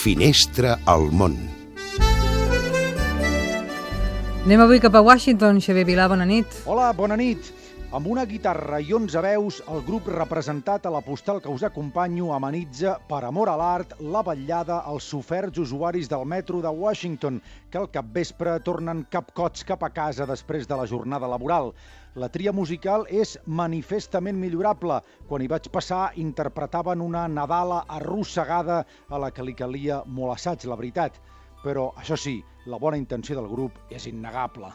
Finestra al món. Anem avui cap a Washington. Xavier Vilà, bona nit. Hola, bona nit. Amb una guitarra i 11 veus, el grup representat a la postal que us acompanyo amenitza, per amor a l'art, la vetllada als soferts usuaris del metro de Washington, que al capvespre tornen capcots cap a casa després de la jornada laboral. La tria musical és manifestament millorable. Quan hi vaig passar, interpretaven una Nadala arrossegada a la que li calia molt assaig, la veritat. Però, això sí, la bona intenció del grup és innegable.